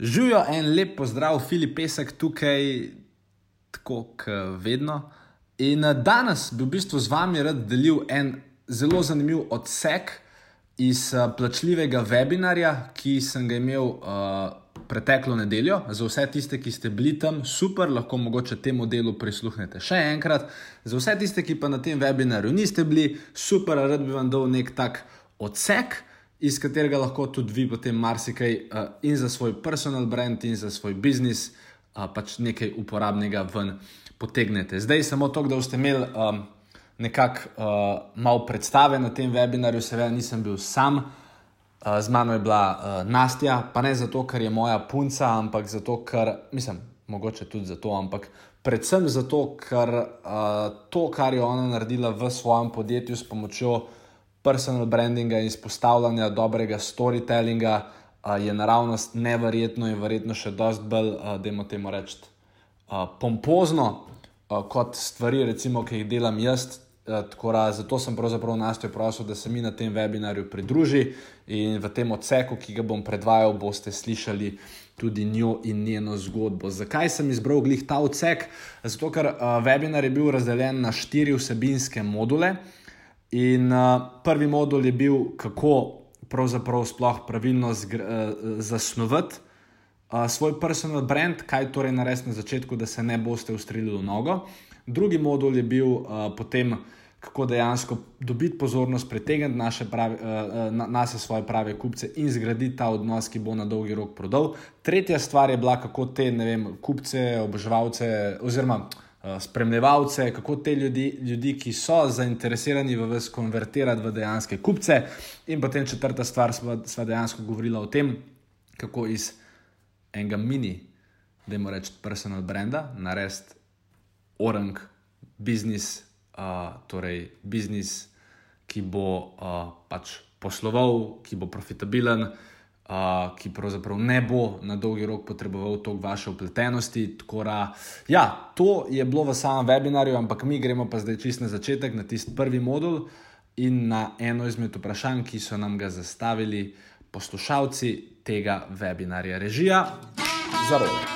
Živijo en lep pozdrav, Filip Pesek tukaj, tako kot vedno. In eh, danes bi v bistvu z vami rad delil en zelo zanimiv odsek iz uh, plačljivega webinarja, ki sem ga imel uh, preteklo nedeljo. Za vse tiste, ki ste bili tam, super, lahko mogoče temu delu prisluhnete še enkrat. Za vse tiste, ki pa na tem webinarju niste bili, super, rad bi vam dal nek tak odsek iz katerega lahko tudi vi potem marsikaj uh, in za svoj personal brand, in za svoj biznis, uh, pač nekaj uporabnega ven potegnete. Zdaj samo to, da ste imeli um, nekako uh, malo predstave na tem webinarju, seveda nisem bil sam. Uh, z mano je bila uh, Nastja, pa ne zato, ker je moja punca, ampak zato, ker mislim, mogoče tudi zato, ampak predvsem zato, ker uh, to, kar je ona naredila v svojem podjetju s pomočjo uh, personal brandinga in izpostavljanja dobrega storytellinga uh, je naravnost neverjetno in verjetno še dosti bolj, uh, da imamo temu reči, uh, pompozno uh, kot stvari, recimo, ki jih delam jaz. Da, zato sem pravzaprav nastojen prosil, da se mi na tem webinarju pridruži in v tem odseku, ki ga bom predvajal, boste slišali tudi njo in njeno zgodbo. Zakaj sem izbral glih ta odsek? Zato, ker uh, webinar je bil razdeljen na štiri vsebinske module. In uh, prvi modul je bil, kako pravzaprav sploh pravilno zgr, uh, zasnovati uh, svoj personal brand, kaj torej narediti na začetku, da se ne boste ustrelili v nogo. Drugi modul je bil uh, potem, kako dejansko dobiti pozornost, pritegniti naše pravi, uh, na, nas svoje prave kupce in zgraditi ta odnos, ki bo na dolgi rok prodal. Tretja stvar je bila, kako te vem, kupce, oboževalce oziroma Eh, spremljevalce, kako te ljudi, ljudi, ki so zainteresirani v vas, konvertirati v dejanske kupce. In potem četrta stvar, sva dejansko govorila o tem, kako iz enega mini, da jim rečem, personal branda, narediti orang biznis, uh, torej biznis, ki bo uh, pač posloval, ki bo profitabilen uh, ki pravzaprav ne bo na dolgi rok potreboval toliko vaše upletenosti. Da, ja, to je bilo v samem webinarju, ampak mi gremo pa zdaj čist na začetek, na tisti prvi modul in na eno izmed vprašanj, ki so nam ga zastavili poslušalci tega webinarja. Režija za roke.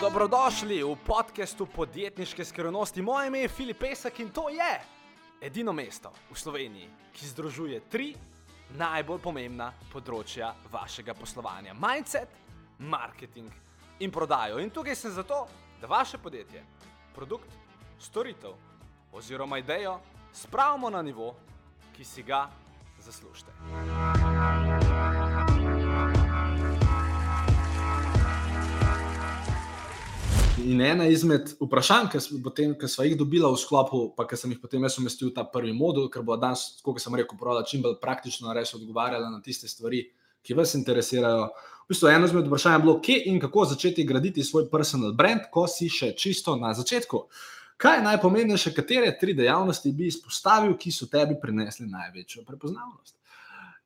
Dobrodošli v podkastu podjetniške skrivnosti. Moje ime je Filip Pesek in to je edino mesto v Sloveniji, ki združuje tri najbolj pomembna področja vašega poslovanja: mindset, marketing in prodajo. In tukaj sem zato, da vaše podjetje, produkt, storitev oziroma idejo spravimo na nivo, ki si ga zaslužite. In ena izmed vprašanj, ki smo jih dobili v sklopu, pa ki sem jih potem jaz umestil v ta prvi modul, ker bo danes, kot sem rekel, pravila čim bolj praktično res odgovarjala na tiste stvari, ki vas interesirajo. V bistvu eno izmed vprašanj je bilo, kje in kako začeti graditi svoj personal brand, ko si še čisto na začetku. Kaj je najpomembnejše, katere tri dejavnosti bi izpostavil, ki so tebi prinesli največjo prepoznavnost?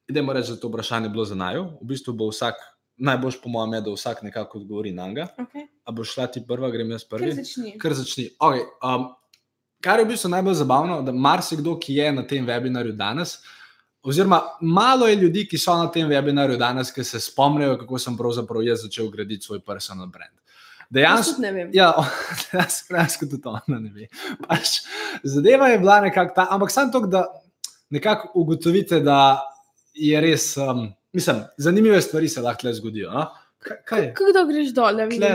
Idemo reči, da to vprašanje je bilo za najo. V bistvu bo vsak najboljš, po mojem, da vsak nekako odgovori na njega. Okay. A boš šla ti prva, grem jaz prvi? Kar začni. Kar, začni. Okay, um, kar je v bistvu najbolj zabavno, da marsikdo, ki je na tem webinarju danes, oziroma malo je ljudi, ki so na tem webinarju danes, ki se spomnijo, kako sem pravzaprav jaz začel graditi svoj personal brand. Dejansko ne vem. Ja, dejansko tudi to ne ve. Pač, zadeva je bila nekako ta, ampak samo to, da nekako ugotovite, da je res. Um, Mislim, zanimive stvari se lahko le zgodijo. No? Kako greš dol, da vidiš?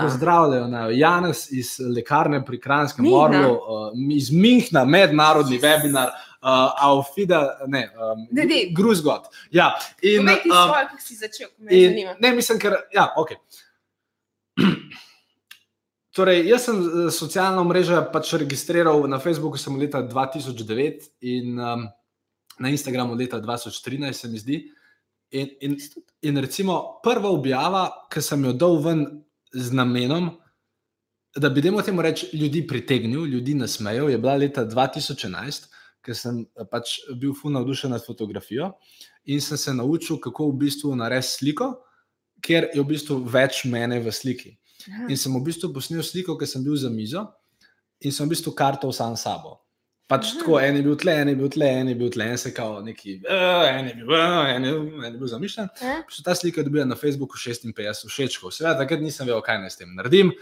Pozdravljajo na Janes iz lekarne pri Kranskem Morju, uh, iz Minhna, mednarodni webinar. Uh, Aufida, ne, um, Gruzgot. Ja, in ti um, svoj, kako si začel, me in, zanima. Ne, mislim, ker, ja, ok. Torej, jaz sem uh, socialno mrežo pač registriral na Facebooku leta 2009 in um, na Instagramu leta 2013, se mi zdi. In, in, in recimo prva objava, ki sem jo dal ven z namenom, da bi temu reči, ljudi pritegnil, ljudi nasmejal, je bila leta 2011, ker sem pač bil fulno navdušen nad fotografijo in sem se naučil, kako v bistvu narediti sliko, ker je v bistvu več mene v sliki. In sem v bistvu posnel sliko, ker sem bil za mizo in sem v bistvu kartal sam sabo. Pač tako, en je bil tle, en je bil tle, en je bil tle, en se kao neki, uh, en je bil, uh, en je, en je bil zamišljen. Eh? Ta slika je dobila na Facebooku 56 všečkov. Seveda, takrat nisem vedel, kaj naj s tem naredim.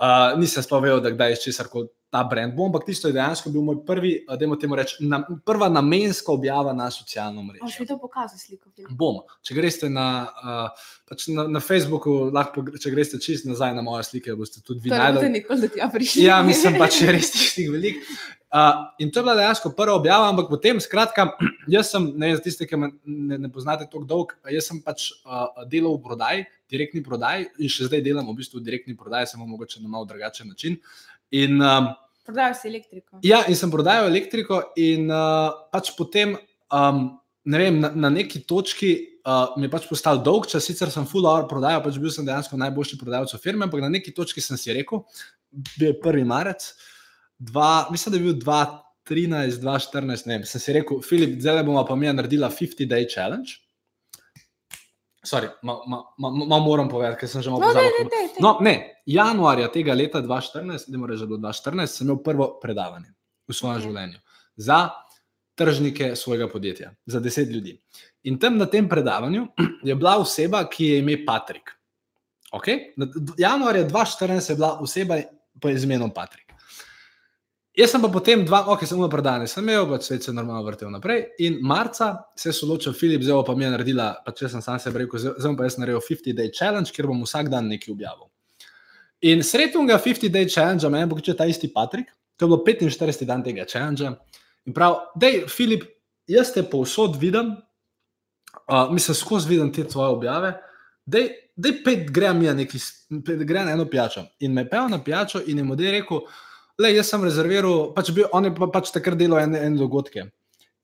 Uh, nisem sploh vedel, da kdaj iz česar koli ta brand bom, ampak tisto je dejansko bil moj prvi, da imamo temu reči, na, prva namenska objava na socialno mrežo. Če bi to pokazal, sliko. Bom. Če greste na, uh, pač na, na Facebooku, lahko, če greste čist nazaj na moje slike, boste tudi videli. Ne, ne, nikoli, da ti ja prišli. Ja, mislim pač, res tih velik. Uh, in to je bila dejansko prva objava, ampak potem, skratka, jaz sem, ne za tiste, ki me ne, ne poznate tako dolgo, jaz sem pač uh, delal v prodaji, direktni prodaji in še zdaj delam v bistvu direktni prodaji, samo mogoče na malo drugačen način. In, um, prodajal si elektriko. Ja, in sem prodajal elektriko, in uh, pač potem, um, ne vem, na, na neki točki uh, mi je pač postal dolg čas, sicer sem full hour prodajal, pač bil sem dejansko najboljši prodajalec v firmi, ampak na neki točki sem si rekel, bil je prvi marec, dva, mislim, da je bil 2013, 2014, ne vem, sem si rekel, Filip, zdaj bomo pa mi naredila 50-day challenge. Sorry, ma, ma, ma, ma moram povedati, ker sem že malo no, pozabil. No, ne, januarja tega leta 2014, ne more že do 2014, sem imel prvo predavanje v svojem okay. življenju za tržnike svojega podjetja, za deset ljudi. In tam na tem predavanju je bila oseba, ki je ime Patrik. Okay? Januarja 2014 je bila oseba po imenu Patrik. Jaz sem pa potem dva, ok, samo na predane, sem imel, pač svet se normalno vrtel naprej. In marca se je soločil Filip, zdaj pa mi je naredila, pa če sem sam sebi rekel, zdaj pa jaz naredil 50-day challenge, ker bom vsak dan nekaj objavil. In srednjega 50-day challenge, meni bo če ta isti Patrik, to je bilo 45 dan tega challenge. In prav, dej, Filip, jaz te povsod vidim, uh, mislim, skozi vidim te tvoje objave. Dej, dej pet grem ja neki, pet grem na eno pijačo. In me pel na pijačo in je mu dej rekel, le, jaz sem rezerviral, pač bil, on je pa, pač takrat delal ene, ene dogodke.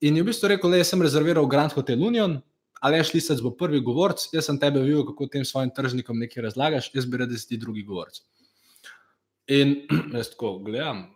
In je v bistvu rekel, le, jaz sem rezerviral Grand Hotel Union, ali je šli se bo prvi govorc, jaz sem tebe videl, kako tem svojim tržnikom nekaj razlagaš, jaz bi rad, da si ti drugi govorc. In jaz tako gledam.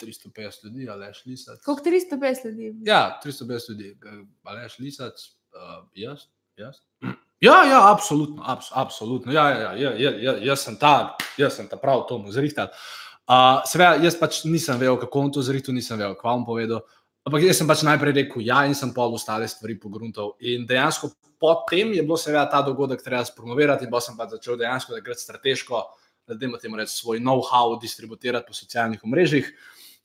350 ljudi, ali je šli sad. Kako 350 ljudi? Ja, 350 ljudi, ali je šli sad, uh, jaz, jaz. Ja, ja, absolutno, abs, absolutno. Ja, ja, ja, ja, ja, jaz sem ta, jaz sem ta prav, to mu zrihtal. Uh, Seveda, jaz pač nisem vedel, kako on to zrihtel, nisem vedel, kva vam povedal. Ampak jaz sem pač najprej rekel, ja, in sem pol ostale stvari pogruntal. In dejansko potem je bilo seveda ta dogodek treba spromovirati, in pa sem pa začel dejansko gre strateško, da demo temu reči svoj know-how distribuirati po socialnih omrežjih.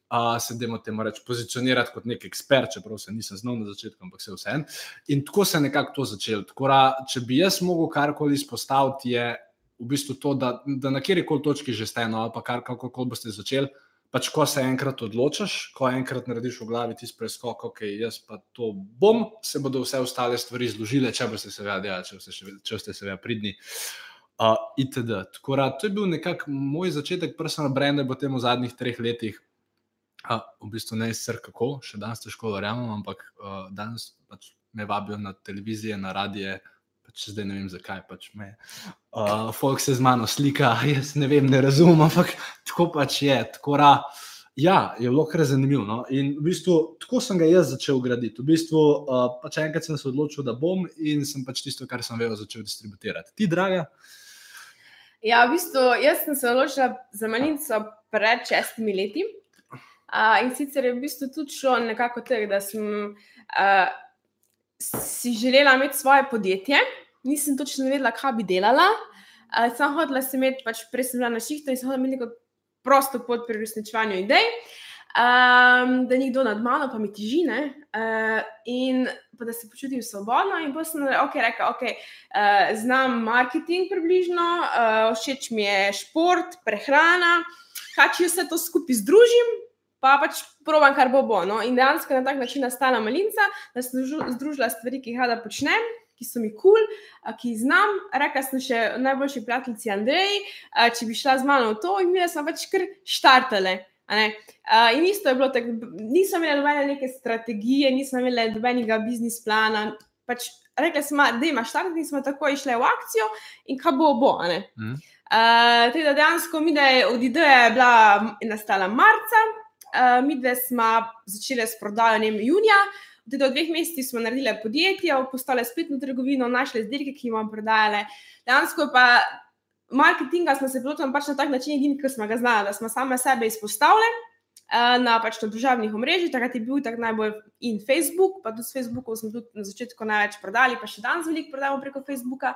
Uh, se demo temu reči pozicionirati kot nek ekspert, čeprav se nisem znal na začetku, ampak se vse en. In tako se je nekako to začelo. Tako da, če bi jaz mogel karkoli izpostaviti, je v bistvu to, da, da na kjer koli točki že ste, no, pa kar kako koli boste začeli. Pač, ko se enkrat odločiš, ko enkrat narediš v glavi tisti preskok, ok, jaz pa to bom, se bodo vse ostale stvari zložile, če boste se vedeli, če, če ste se vedeli pridni. Uh, itd. Tako da to je bil nekako moj začetek personal branda v tem v zadnjih treh letih. Uh, v bistvu ne sicer kako, še danes težko verjamem, ampak uh, danes pač me vabijo na televizije, na radije, pač zdaj ne vem, zakaj pač me. Uh, folk se z mano slika, jaz ne vem, ne razumem, ampak tako pač je. Tako ra, ja, je bilo kar zanimivo. No? In v bistvu tako sem ga jaz začel graditi. V bistvu uh, pač enkrat sem se odločil, da bom in sem pač tisto, kar sem vedel, začel distribuirati. Ti, draga? Ja, v bistvu jaz sem se odločila za menico pred šestimi leti. Uh, in sicer je v bistvu tudi šlo nekako tako, da sem uh, si želela imeti svoje podjetje nisem točno vedela, kaj bi delala. Uh, sem hodila sem imeti, pač prej sem bila na šihtu in sem hodila imeti kot prosto pot pri uresničevanju idej. Um, da nekdo nad mano, pa mi teži, uh, in pa, da se počutim svobodno. In potem sem okay, rekla, ok, uh, znam marketing približno, uh, všeč mi je šport, prehrana, kaj če vse to skupaj združim, pa pač provam, kar bo bo. No? In dejansko na tak način nastala malinca, da sem združila stvari, ki jih rada počnem ki so mi kul, cool, ki jih znam. Rekla sem še najboljši prijateljici Andreji, če bi šla z mano v to, in mi smo pač kar štartale. Uh, in isto je bilo tako, nisem imela nobene neke strategije, nisem imela nobenega biznis plana. Pač rekla sem, da imaš štart, in smo tako išli v akcijo, in kaj bo, bo. Mm. Uh, teda dejansko mi, je od ideje bila nastala marca, uh, mi dve smo začeli s prodajanjem junija. Tudi v dveh mesecih smo naredili podjetje, postale spletno trgovino, našli izdelke, ki jih imamo prodajale. Dejansko pa marketinga smo se lotili pač na tak način, edini, ki smo ga znali, da smo same sebe izpostavili. uh, na, pač na družabnih omrežjih. Takrat je bil tak najbolj in Facebook, pa tudi s Facebookom smo tudi na začetku največ prodali, pa še danes veliko prodajamo preko Facebooka,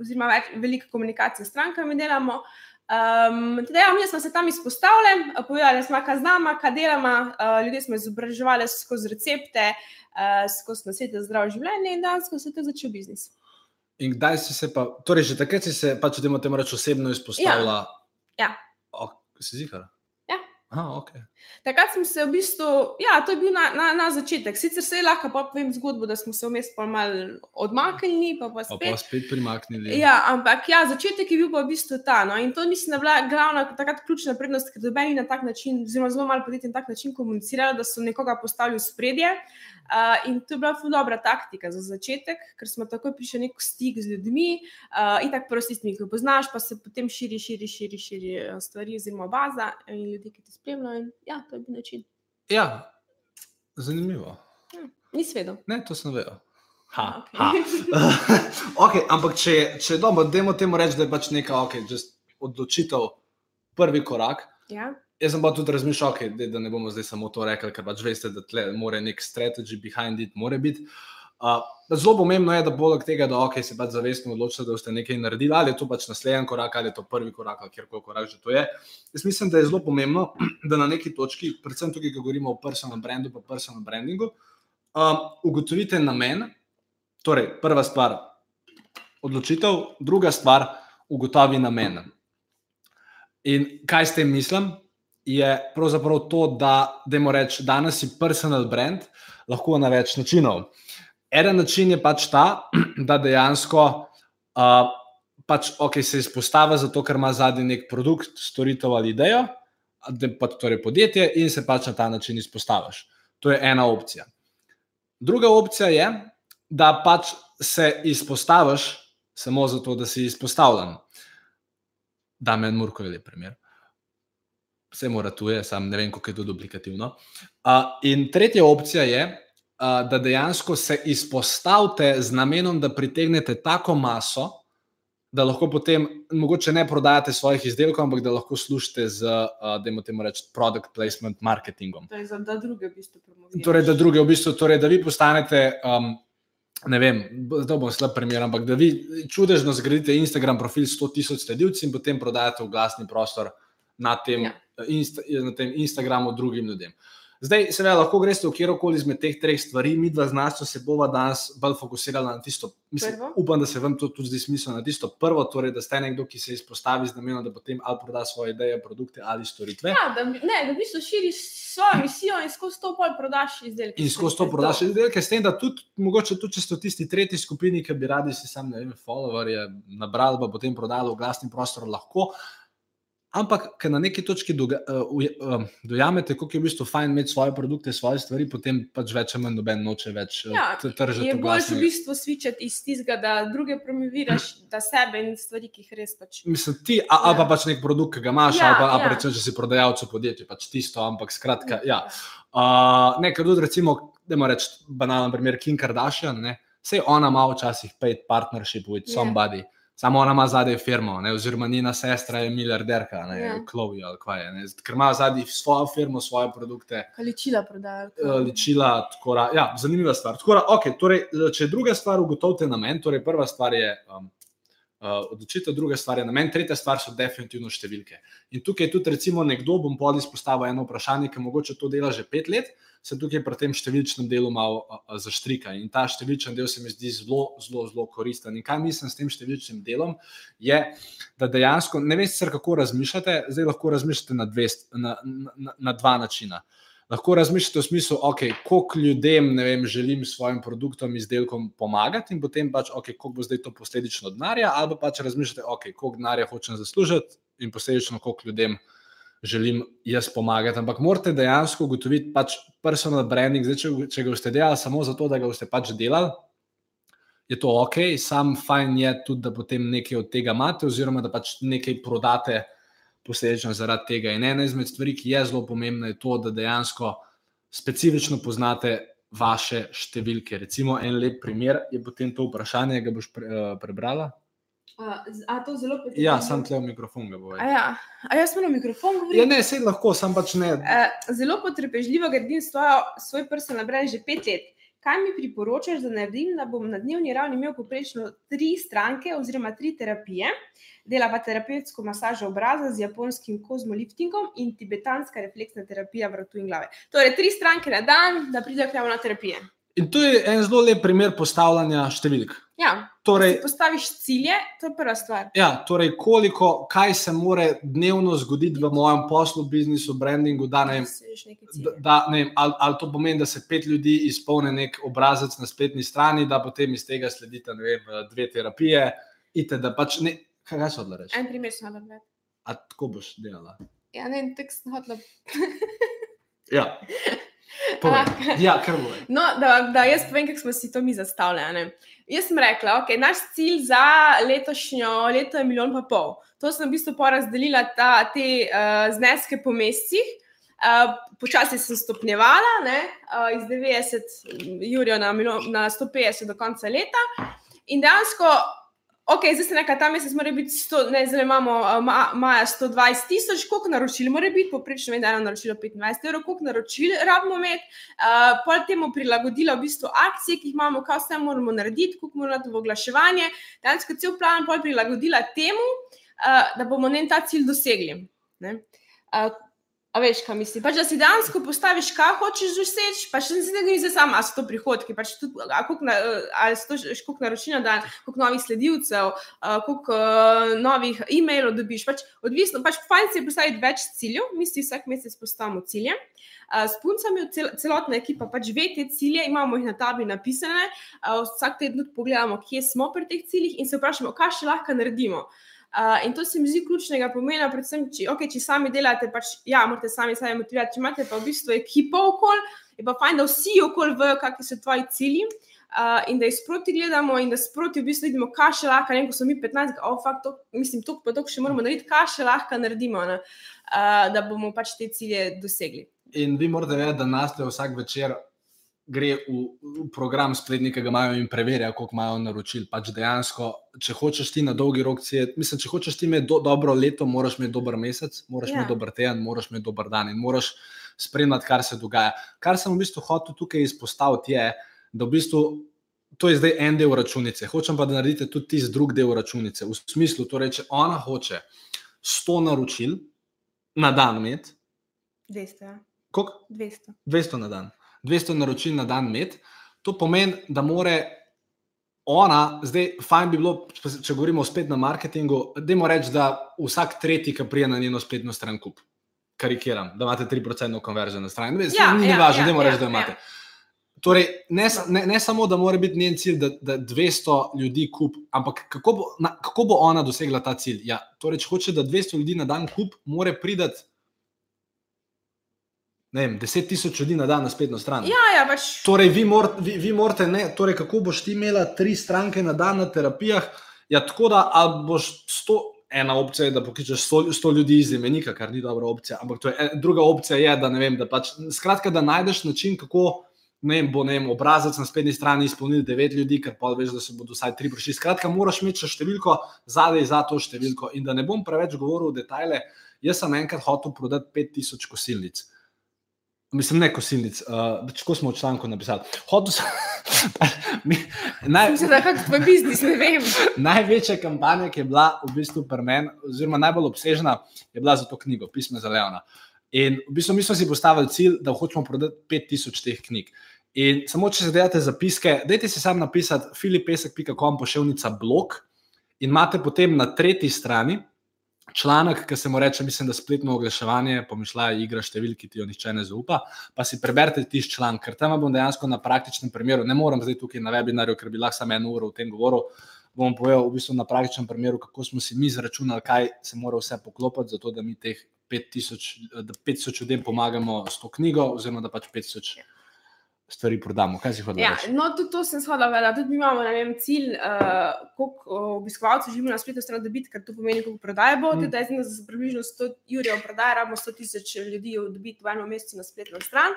oziroma več, veliko komunikacije s strankami delamo. Um, teda, ja, mi smo se tam izpostavili, povedali smo, kaj znamo, kaj delamo. Uh, ljudje smo izobraževali skozi recepte, uh, skozi nasvete za zdravo življenje in danes se je začel biznis. In kdaj si se pa, torej že takrat si se pač, da imamo reči, osebno izpostavila? Ja. ja. Oh, si zihar? Aha, okay. Takrat sem se v bistvu, ja, to je bil na, na, na začetek. Sicer se lahko povem zgodbo, da smo se vmes malo odmaknili, pa, pa, spet. pa spet primaknili. Ja, ampak ja, začetek je bil pa v bistvu ta. No, in to je bila glavna, takrat ključna prednost, ker dobeni na tak način, zelo, zelo malo podjetij na tak način komunicirali, da so nekoga postavili v spredje. Uh, in to je bila dobra taktika za začetek, ker smo takoj prišli nek stik z ljudmi uh, in tako prosti, ki jih poznaš, pa se potem širi, širi, širi, širi stvari, oziroma baza in ljudi, ki te spremljajo. In, ja, to je bil način. Ja, zanimivo. Ja, Ni svedo. Ne, to sem vedel. Ha, okay. ha. okay, ampak če, če dobro, da je temu reči, da je pač neka okay, odločitev, prvi korak. Ja. Jaz sem pa tudi razmišljal, okay, da ne bomo zdaj samo to rekli, ker pač veste, da tle mora nek strategy behind it, mora biti. Uh, zelo pomembno je, da poleg tega, da okay, se pač zavestno odločite, da boste nekaj naredili, ali je to pač naslednji korak, ali je to prvi korak, ali kjer koli korak že to je. Jaz mislim, da je zelo pomembno, da na neki točki, predvsem tukaj, ko govorimo o personal brandu, pa personal brandingu, um, ugotovite namen. Torej, prva stvar, odločitev, druga stvar, ugotovi namen. In kaj s tem mislim? Je pravzaprav to, da dajmo reči, da danes si personal brand lahko na več načinov. En način je pač ta, da dejansko uh, pač, okay, se izpostavi zato, ker ima zadnji nek produkt, storitev ali idejo, da pa torej podjetje in se pač na ta način izpostaviš. To je ena opcija. Druga opcija je, da pač se izpostaviš samo zato, da si izpostavljen. Da, meni Murko je lep primer vse mora tuje, sam ne vem, kako je to duplikativno. Uh, in tretja opcija je, uh, da dejansko se izpostavite z namenom, da pritegnete tako maso, da lahko potem mogoče ne prodajate svojih izdelkov, ampak da lahko služite z, uh, da imate reči, product placement marketingom. To je za da druge v bistvu promovirate. Torej, da druge v bistvu, torej, da vi postanete. Um, Ne vem, da bom slab primer, ampak da vi čudežno zgradite Instagram profil s 100 tisoč sledilci in potem prodajate v glasni prostor na tem, ja. Insta, na tem Instagramu drugim ljudem. Zdaj, seveda, lahko greš v kjerkoli izmed teh treh stvari, mi dva znanstva se bova danes bolj fokusirala na tisto. Mislim, upam, da se vam to tudi zdi smiselno, na tisto prvo, torej, da ste nekdo, ki se izpostavi z namenom, da potem ali proda svoje ideje, produkte ali storitve. Ja, da, ne, da v bistvu širiš svojo misijo in skozi to pol prodaš izdelke. In skozi to prodaš izdelke, s tem, da tudi, mogoče tudi, če ste v tisti tretji skupini, ki bi radi si sam, ne vem, followerje nabrali, pa potem prodali v glasni prostor, lahko. Ampak, ker na neki točki doga, uh, uh, dojamete, kako je v bistvu fajn imeti svoje produkte, svoje stvari, potem pač več ali manj noben noče več uh, ja, tržiti. Je bolj v bistvu svičati iz tistega, da druge promoviraš, da sebe in stvari, ki jih res pač. Mislim, ti, a, ja. ali pa pač nek produkt, ki ga imaš, ja, ali pa, ja. pa rečeš, že si prodajalec v podjetju, pač tisto, ampak skratka. Ja. Uh, ne, ker tudi, recimo, da moramo reči banalen primer Kim Kardashian, ne, vse ona ima včasih paid partnership with ja. somebody. Yeah. Samo ona ima zadnji firmo, ne? oziroma njena sestra je milijarderka, ne ja. Chloe ali kaj je. Ker ima zadnji svojo firmo, svoje produkte. Ličila prodaja. Eh, ličila, tako da, ja, zanimiva stvar. Tako da, okay, torej, če druga stvar ugotovite namen, torej prva stvar je um, uh, odločitev, druga stvar je namen, tretja stvar so definitivno številke. In tukaj tudi, recimo, nekdo bom pod izpostavil eno vprašanje, ki mogoče to dela že pet let se tukaj pri tem številčnem delu malo zaštrika. In ta številčen del se mi zdi zelo, zelo, zelo koristen. In kaj mislim s tem številčnim delom, je, da dejansko ne veste, kako razmišljate, zdaj lahko razmišljate na, dve, na, na, na dva načina. Lahko razmišljate v smislu, okay, koliko ljudem vem, želim s svojim produktom, izdelkom pomagati, in potem pač, okay, koliko bo zdaj to posledično denarja, ali pa pač razmišljate, okay, koliko denarja hočem zaslužiti in posledično koliko ljudem želim jaz pomagati. Ampak morate dejansko ugotoviti, pač personal branding, zdaj, če, če ga boste delali samo zato, da ga boste pač delali, je to ok, sam fajn je tudi, da potem nekaj od tega imate, oziroma da pač nekaj prodate posledično zaradi tega. In ena izmed stvari, ki je zelo pomembna, je to, da dejansko specifično poznate. Vaše številke. Recimo, en lep primer je potem to vprašanje, ki ga boš pre, uh, prebrala. A, a to zelo potrebno. Ja, sam tle v mikrofon ga bo. A, ja. a jaz moram mikrofon govoriti. Ja, ne, sej lahko, sam pač ne. Uh, zelo potrpežljivo gradim svojo, svoj personal brand že pet let. Kaj mi priporočaš, da naredim, da bom na dnevni ravni imel poprečno tri stranke oziroma tri terapije? Dela pa terapevtsko masažo obraza z japonskim kozmoliftingom in tibetanska refleksna terapija vratu in glave. Torej, tri stranke na dan, da pridejo k nam na terapije. In to je en zelo lep primer postavljanja številk. Ja, Torej, postaviš cilje, to je prva stvar. ja, torej koliko, kaj se more dnevno zgoditi v mojem poslu, biznisu, brandingu, da ne vem, da, ne vem ali, ali to pomeni, da se pet ljudi izpolni nek obrazec na spletni strani, da potem iz tega sledita vem, dve terapije. Ite, da pač ne, kaj so odla reči? En primer sem hodila. A tako boš delala? Ja, ne, tekst sem hodila. Ja. Povej. Ja, kar bo. No, da, da jaz povem, kako smo si to mi zastavljali. Jaz sem rekla, da okay, naš cilj za letošnjo leto je milijon pa pol. To sem v bistvu porazdelila ta, te uh, zneske po mesecih. Uh, počasi sem stopnjevala ne, uh, iz 90 jurjev na, milijon- na 150 do konca leta. In dejansko, ok, zdaj se nekaj ta mesec mora biti, 100, ne, zdaj imamo uh, ma, maja 120 tisoč, koliko naročil mora biti, poprečno je eno naročilo 25 evrov, koliko naročil rabimo imeti. Uh, pol temu prilagodila v bistvu akcije, ki jih imamo, kaj vse moramo narediti, koliko moramo dati v oglaševanje. Danes, ko cel plan pol prilagodila temu, uh, da bomo ne ta cilj dosegli. Ne? Uh, A veš, kaj mislim? Pač, da si dejansko postaviš, kaj hočeš doseči, pa še ne gre za samo, ali so to prihodki, pač tudi, a koliko na, ali so to koliko naročil na dan, koliko novih sledilcev, a koliko uh, novih e-mailov dobiš. Pač, odvisno, pač fajn si je postaviti več ciljev, mi si vsak mesec postavimo cilje. Uh, s puncami, cel, celotna ekipa pač ve te cilje, imamo jih na tabli napisane, uh, vsak teden pogledamo, kje smo pri teh ciljih in se vprašamo, kaj še lahko naredimo. Uh, in to se mi zdi ključnega pomena, predvsem, če, okay, če sami delate, pač, ja, morate sami sebe motivirati. Če imate pa v bistvu ekipo okoli, je pa fajn, da vsi okoli vejo, kakšni so tvoji cilji. Uh, in da jih sproti gledamo, in da sproti v bistvu vidimo, kaj še lahko, ne vem, ko smo mi 15, oh, fakt, to, mislim, to pa to še moramo narediti, kaj še lahko naredimo, ne, uh, da bomo pač te cilje dosegli. In vi morate vedeti, da nas vsak večer gre v, v program spletnika, ga imajo in preverja, koliko imajo naročil. Pač dejansko, če hočeš ti na dolgi rok, cilj, mislim, če hočeš ti imeti do, dobro leto, moraš imeti dober mesec, moraš Ja. imeti dober teden, moraš imeti dober dan in moraš spremljati, kar se dogaja. Kar sem v bistvu hotel tukaj izpostaviti, je, da v bistvu. To je zdaj en del računice. Hočem pa, da naredite tudi tisti drugi del računice. V smislu, torej, če ona hoče 100 naročil na dan imeti, 200, ja. koliko? 200. 200 na dan, 200 naročil na dan med. To pomeni, da more ona, zdaj, fajn bi bilo, če govorimo spet na marketingu, da jim reči, da vsak tretji, ki prije na njeno spletno stran kup. Karikiram, da imate 3% konverzijo na strani. Ne, Ja, ni ja, važno, ja, da jim reči, ja, da imate. Torej, ne, ne, ne samo, da mora biti njen cilj, da, da 200 ljudi kup, ampak kako bo, na, kako bo ona dosegla ta cilj? Ja, torej, če hoče, da 200 ljudi na dan kup, mora ne vem, 10 tisoč ljudi na dan na spletno stran. Ja, ja, pač. Torej, vi, mor, vi, vi morate, ne, torej, kako boš ti imela tri stranke na dan na terapijah? Ja, tako da ali boš sto. Ena opcija je, da pokličeš 100, 100 ljudi iz imenika, kar ni dobra opcija. Ampak to je, en- druga opcija je, da ne vem, da pač, skratka, da najdeš način, kako ne vem, bo ne vem, obrazec na spletni strani izpolnil 9 ljudi, ker pa veš, da se bodo vsaj 3 prišli. Skratka, moraš imeti še številko zadaj za to številko. In da ne bom preveč govoril v detajle, jaz sem enkrat hotel prodati 5000 kosilnic. Mislim, ne kosilnic, uh, kako smo v članku napisali. Hotel sem. Naj, da je kakšen tvoj biznis, ne vem. največja kampanja, ki je bila v bistvu pri meni, oziroma najbolj obsežna, je bila za to knjigo, Pismo za Leona. In v bistvu mi smo si postavili cilj, da hočemo prodati 5000 teh knjig. In samo če se delate zapiske, dajte si sam napisati filipesek.com pošiljka blog in imate potem na tretji strani članek, ki se mu reče, mislim, da spletno oglaševanje, pomišljajo igra številk, ki ti jo nihče ne zaupa. Pa si preberite tisti članek, ker tam bom dejansko na praktičnem primeru, ne morem zdaj tukaj na webinarju, ker bi lahko samo eno uro o tem govoril. Bom povedal v bistvu na praktičnem primeru, kako smo si mi zračunali, kaj se mora vse poklopiti, zato da mi teh 5000, da 500 ljudem pomagamo s to knjigo, oziroma da pač 500 stvari prodamo. Kaj si hodil? Ja, no, tudi to sem shodila vedeti. Tudi mi imamo vem, cilj, uh, koliko obiskovalcev želimo na stran dobiti, ker to pomeni, koliko prodaje bo. Mm. Zdaj, za približno 100 jurjev prodaje, rabimo 100 tisoč ljudi dobiti v enem mesecu na spletno stran.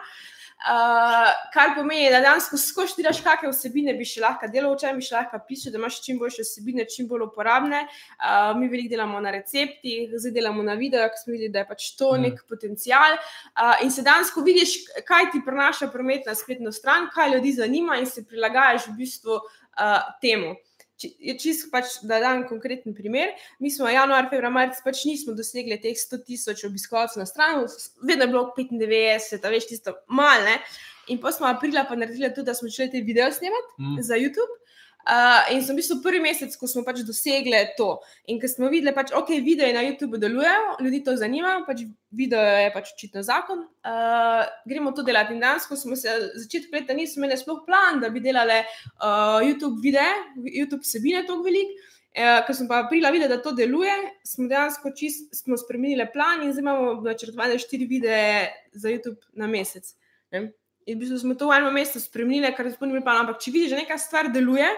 Uh, Uh, kar pomeni, da danes, ko skoš tiraš, kakšne vsebine bi še lahko delal, če bi še lahko pisal, da imaš čim boljše vsebine, čim bolj uporabne. Uh, mi veliko delamo na receptih, zdaj delamo na videojih, ker smo videli, da je pač to mm. nek potencial. Uh, in se danes, ko vidiš, kaj ti prenaša promet na spletno stran, kaj ljudi zanima, in se prilagajaš v bistvu uh, temu je čisto, pač, da dam konkreten primer. Mi smo januar, februar, marec pač nismo dosegli teh 100 tisoč obiskovalcev na stran, vedno je bilo 95, a veš, tisto malne. In pa smo aprila pa naredili tudi, da smo začeli te video snemati mm. za YouTube. Uh, in sem v bistvu prvi mesec, ko smo pač dosegli to. In ko smo videli, pač, okay, videi na YouTubu delujejo, ljudi to zanima, pač video je pač očitno zakon. Uh, gremo to delati. In danes, ko smo se začetku leta, nismo imeli sploh plan, da bi delali uh, YouTube videe, YouTube vsebine tako velik. Uh, ker smo pa aprila videli, da to deluje, smo dejansko čist, smo spremenili plan in zdaj imamo načrtovane štiri videe za YouTube na mesec. Ne? In v bistvu smo to v enem mestu spremenili, kar je sploh ni bilo. Ampak če vidiš, da neka stvar deluje,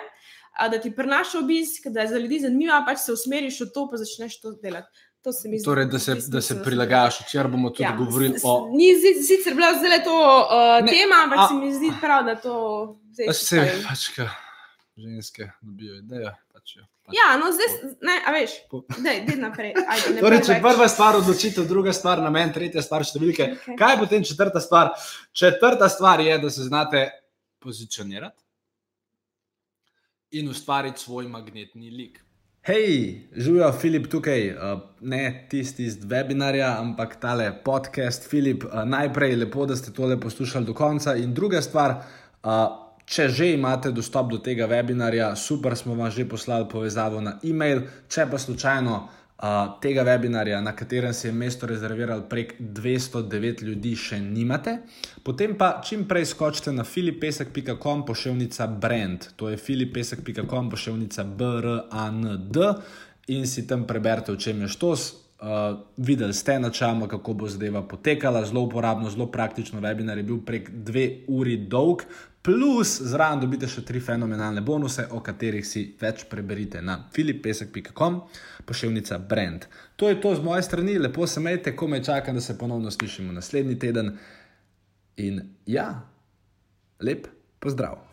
da ti prenaša obisk, da je za ljudi zanimivo, pač se usmeriš v to, pa začneš to delati. To se mi zdi. Torej, da se, da se prilagajaš, če bomo tudi ja, govorili o. Ni sicer bila zelo to uh, tema, ampak a, se mi zdi prav, da to zdaj. Se pač, ka, ženske dobijo idejo. Pač, ja. Ja, no, zdaj, ne, a veš, da je naprej. Ajde, torej, če prva stvar odločitev, druga stvar namen, tretja stvar številke. Okay. Kaj je potem četrta stvar? Četrta stvar je, da se znate pozicionirati in ustvariti svoj magnetni lik. Hej, živijo Filip tukaj, uh, ne tisti iz webinarja, ampak tale podcast. Filip, uh, najprej lepo, da ste tole poslušali do konca. In druga stvar, uh, Če že imate dostop do tega webinarja, super, smo vam že poslali povezavo na e-mail. Če pa slučajno uh, tega webinarja, na katerem se je mesto rezerviralo prek 209 ljudi, še nimate, potem pa čim prej skočite na filipesek.com pošiljka brand, to je filipesek.com pošiljka brand in si tam preberite, o čem je štos. Uh, videli ste načeloma, kako bo zadeva potekala, zelo uporabno, zelo praktično. Webinar je bil prek dve uri dolg, plus zraven dobite še tri fenomenalne bonuse, o katerih si več preberite na filipesek.com, pošiljka Brand. To je to z moje strani, lepo se imejte, ko me čakam, da se ponovno slišimo naslednji teden. In ja, lep pozdrav!